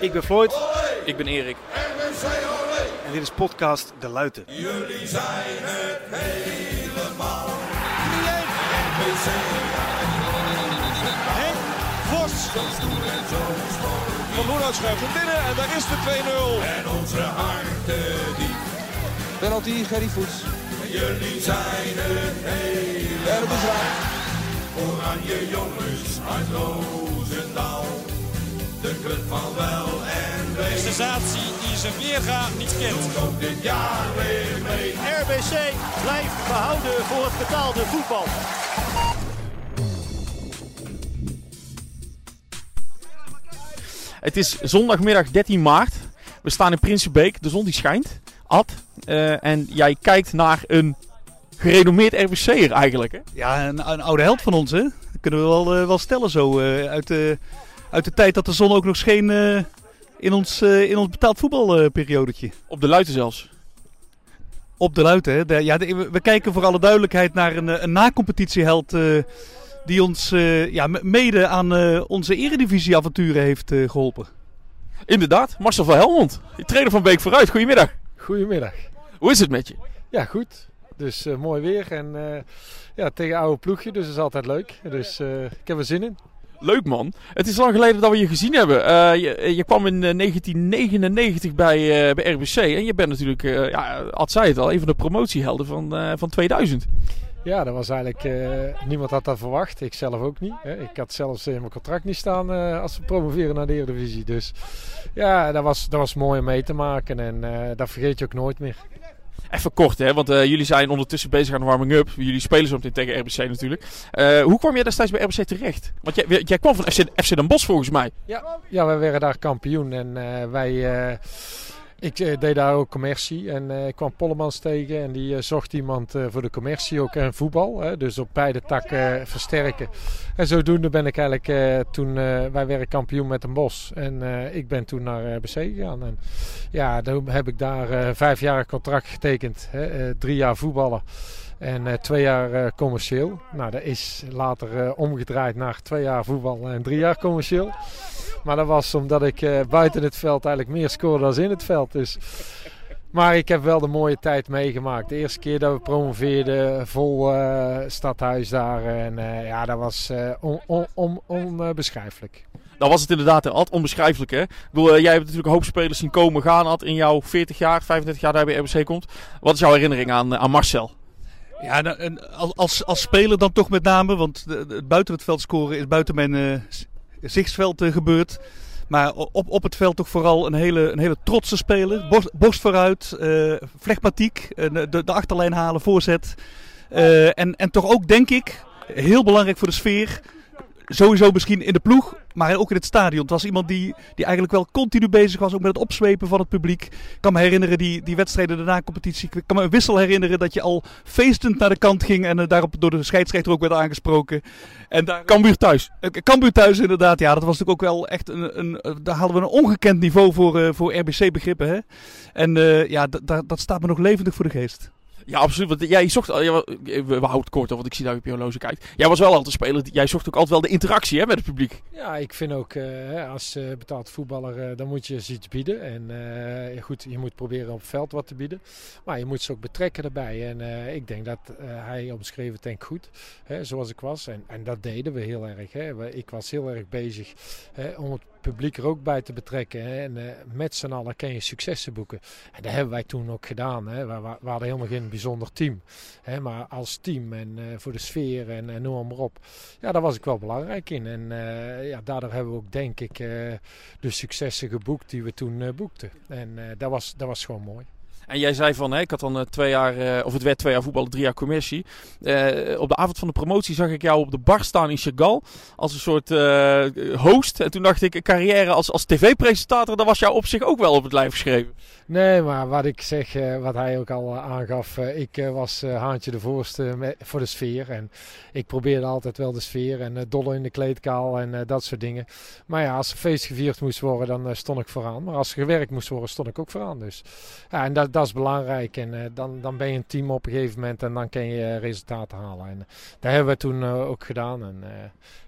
Ik ben Floyd. Ik ben Erik. En dit is podcast De Luiten. Jullie zijn het helemaal. Henk Vos. Van Loenhout schuift hem binnen en daar is de 2-0. En onze harten diep. Penalty, Gerry Voets. Jullie zijn het helemaal. En het is raak. Oranje jongens uit Roosendaal. Van wel en wee. Sensatie die zijn weerga niet kent. Ook dit jaar weer mee. RBC blijft behouden voor het betaalde voetbal. Het is zondagmiddag 13 maart. We staan in Prinsenbeek. De zon die schijnt. Ad. eh, en jij kijkt naar een gerenommeerd RBC'er eigenlijk. Hè? Ja, een, een oude held van ons, hè? Dat kunnen we wel, eh, wel stellen zo. eh, uit, de, uit de tijd dat de zon ook nog scheen eh, in, ons, eh, in ons betaald voetbalperiodetje. Op de luiten zelfs. Op de luiten, hè? De- ja, de- we, kijken voor alle duidelijkheid naar een, eh, een na-competitieheld eh, die ons eh, ja, mede aan eh, onze eredivisie-avonturen heeft eh, geholpen. Inderdaad, Marcel van Helmond. Trainer van Beek vooruit. Goedemiddag. Goedemiddag. Hoe is het met je? Ja, goed. Dus eh, mooi weer en eh, ja, tegen oude ploegje, dus dat is altijd leuk. Dus eh, ik heb er zin in. Leuk man. Het is lang geleden dat we je gezien hebben. Eh, je, je kwam in eh, 1999 bij, eh, bij RBC. En je bent natuurlijk, eh ja, Ad zei het al, een van de promotiehelden van, eh, van 2000. Ja, dat was eigenlijk, eh, niemand had dat verwacht. Ik zelf ook niet. Hè. Ik had zelfs in mijn contract niet staan eh, als we promoveren naar de Eredivisie. Dus ja, dat was, dat was mooi om mee te maken en eh, dat vergeet je ook nooit meer. Even kort, hè, want eh, jullie zijn ondertussen bezig aan de warming-up. Jullie spelen zo meteen tegen RBC natuurlijk. Eh, hoe kwam jij destijds bij RBC terecht? Want jij, jij kwam van FC, FC Den Bosch volgens mij. Ja, ja wij werden daar kampioen en eh, wij... ik eh, deed daar ook commercie en eh, ik kwam Pollemans tegen en die eh, zocht iemand voor de commercie ook en voetbal. Hè, dus op beide takken versterken. En zodoende ben ik eigenlijk toen, wij werden kampioen met een bos. En ik ben toen naar RBC gegaan. En ja, toen heb ik daar vijf jaar contract getekend. Hè, drie jaar voetballen. En eh, twee jaar eh, commercieel. Nou, dat is later eh, omgedraaid naar twee jaar voetbal en drie jaar commercieel. Maar dat was omdat ik buiten het veld eigenlijk meer scoorde dan in het veld. Dus. Maar ik heb wel de mooie tijd meegemaakt. De eerste keer dat we promoveerden, vol eh, stadhuis daar. En eh, ja, dat was eh, on- on- on- onbeschrijfelijk. Dan was het inderdaad Ad, onbeschrijfelijk. Hè? Ik bedoel, jij hebt natuurlijk een hoop spelers zien komen gaan. Ad, in jouw 40 jaar, 35 jaar daar bij RBC komt. Wat is jouw herinnering aan, aan Marcel? Ja, nou, als- als, speler dan toch met name, want het buiten het veld scoren is buiten mijn eh, z- zichtsveld eh, gebeurd. Maar op, op het veld toch vooral een hele, een hele trotse speler. Borst, vooruit, eh flegmatiek, eh, de, de achterlijn halen, voorzet. Eh, en, en toch ook, denk ik, heel belangrijk voor de sfeer. Sowieso misschien in de ploeg, maar ook in het stadion. Het was iemand die, die eigenlijk wel continu bezig was ook met het opzwepen van het publiek. Ik kan me herinneren die, die wedstrijden daarna competitie. Ik kan me een wissel herinneren dat je al feestend naar de kant ging en eh, daarop door de scheidsrechter ook werd aangesproken. En daar, Cambuur thuis. eh, Cambuur thuis inderdaad, ja, dat was natuurlijk ook wel echt een, een eh, daar hadden we een ongekend niveau voor, voor RBC begrippen. Hè? En ja, dat staat me nog levendig voor de geest. Ja, absoluut. Want jij zocht, al- ja, we, we houden kort, want ik zie dat je horloge kijkt. Jij was wel altijd speler. Jij zocht ook altijd wel de interactie hè, met het publiek. Ja, ik vind ook, eh, als eh, betaald voetballer, eh, dan moet je ze iets bieden. En eh, goed, je moet proberen op het veld wat te bieden. Maar je moet ze ook betrekken erbij. En eh, ik denk dat eh, hij omschreven het denk goed, hè, zoals ik was. En, en dat deden we heel erg. Hè. Ik was heel erg bezig hè, om het publiek er ook bij te betrekken. Hè. En eh, met z'n allen kan je successen boeken. En dat hebben wij toen ook gedaan. Hè. We, we, hadden helemaal geen bijzonder team. Hè, maar als team en eh, voor de sfeer en eh, noem maar op. Ja, daar was ik wel belangrijk in. En ja, daardoor hebben we ook, denk ik, de successen geboekt die we toen boekten. En dat, was, dat was gewoon mooi. En jij zei van, hè, ik had dan eh, twee jaar, eh, of het werd twee jaar voetballen, drie jaar commercie. Eh, op de avond van de promotie zag ik jou op de bar staan in Chagall als een soort host. En toen dacht ik, een carrière als, als tv-presentator, dat was jou op zich ook wel op het lijf geschreven. Nee, maar wat ik zeg, wat hij ook al aangaf, ik was haantje de voorste voor de sfeer. En ik probeerde altijd wel de sfeer en uh, dolle in de kleedkaal en dat soort dingen. Maar ja, als er feest gevierd moest worden, dan stond ik vooraan. Maar als er gewerkt moest worden, stond ik ook vooraan. Dus ja, en dat, dat is belangrijk. En uh, dan, dan ben je een team op een gegeven moment en dan kan je resultaten halen. En dat hebben we toen ook gedaan. En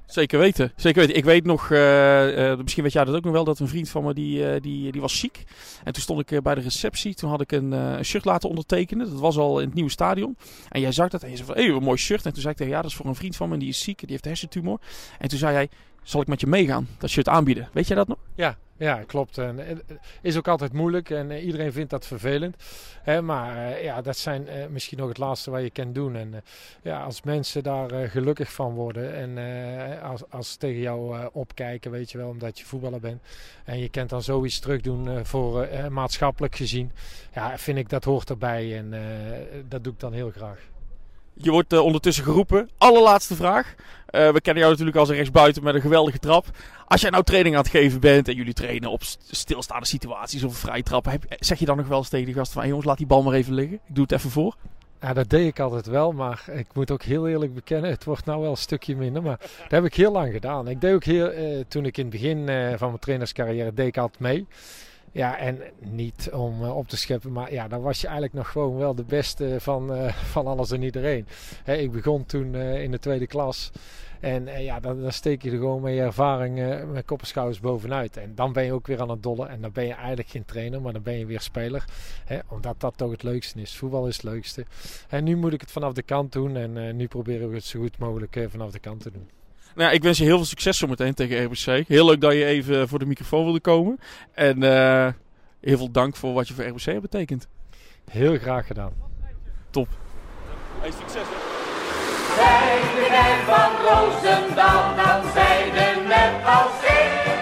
Zeker weten, zeker weten. Ik weet nog, uh, uh, misschien weet jij dat ook nog wel, dat een vriend van me die, uh, die, die was ziek. En toen stond ik bij de receptie, toen had ik een, shirt laten ondertekenen. Dat was al in het nieuwe stadion. En jij zag dat en je zei van, hé, hey, een mooi shirt. En toen zei ik tegen ja, dat is voor een vriend van me, die is ziek, die heeft hersentumor. En toen zei hij, zal ik met je meegaan, dat shirt aanbieden. Weet jij dat nog? Ja, ja, klopt. En, het is ook altijd moeilijk en iedereen vindt dat vervelend. Hè, maar ja, dat zijn misschien nog het laatste wat je kan doen. En ja, als mensen daar gelukkig van worden en als, ze tegen jou opkijken, weet je wel, omdat je voetballer bent. En je kunt dan zoiets terug doen voor maatschappelijk gezien. Ja, vind ik dat hoort erbij en dat doe ik dan heel graag. Je wordt uh, ondertussen geroepen. Allerlaatste vraag. Uh, we kennen jou natuurlijk als een rechtsbuiten met een geweldige trap. Als jij nou training aan het geven bent en jullie trainen op stilstaande situaties of vrije trap, heb, zeg je dan nog wel eens tegen de gasten van hey jongens, laat die bal maar even liggen. Ik doe het even voor. Ja, dat deed ik altijd wel, maar ik moet ook heel eerlijk bekennen, het wordt nou wel een stukje minder. Maar dat heb ik heel lang gedaan. Ik deed ook heel, uh, toen ik in het begin van mijn trainerscarrière deed ik altijd mee. Ja, en niet om uh, op te scheppen, maar ja, dan was je eigenlijk nog gewoon wel de beste van, uh, van alles en iedereen. Ik begon toen uh, in de tweede klas. En ja, dan, steek je er gewoon met je ervaring met kopperschouders bovenuit. En dan ben je ook weer aan het dollen. En dan ben je eigenlijk geen trainer, maar dan ben je weer speler. Omdat dat toch het leukste is. Voetbal is het leukste. En nu moet ik het vanaf de kant doen. En nu proberen we het zo goed mogelijk vanaf de kant te doen. Nou, ik wens je heel veel succes zometeen tegen RBC. Heel leuk dat je even voor de microfoon wilde komen. En uh, heel veel dank voor wat je voor RBC hebt betekend. Heel graag gedaan. Top. Hey, succes hè. Zij de van Roosendaal, dan zij de net als ik.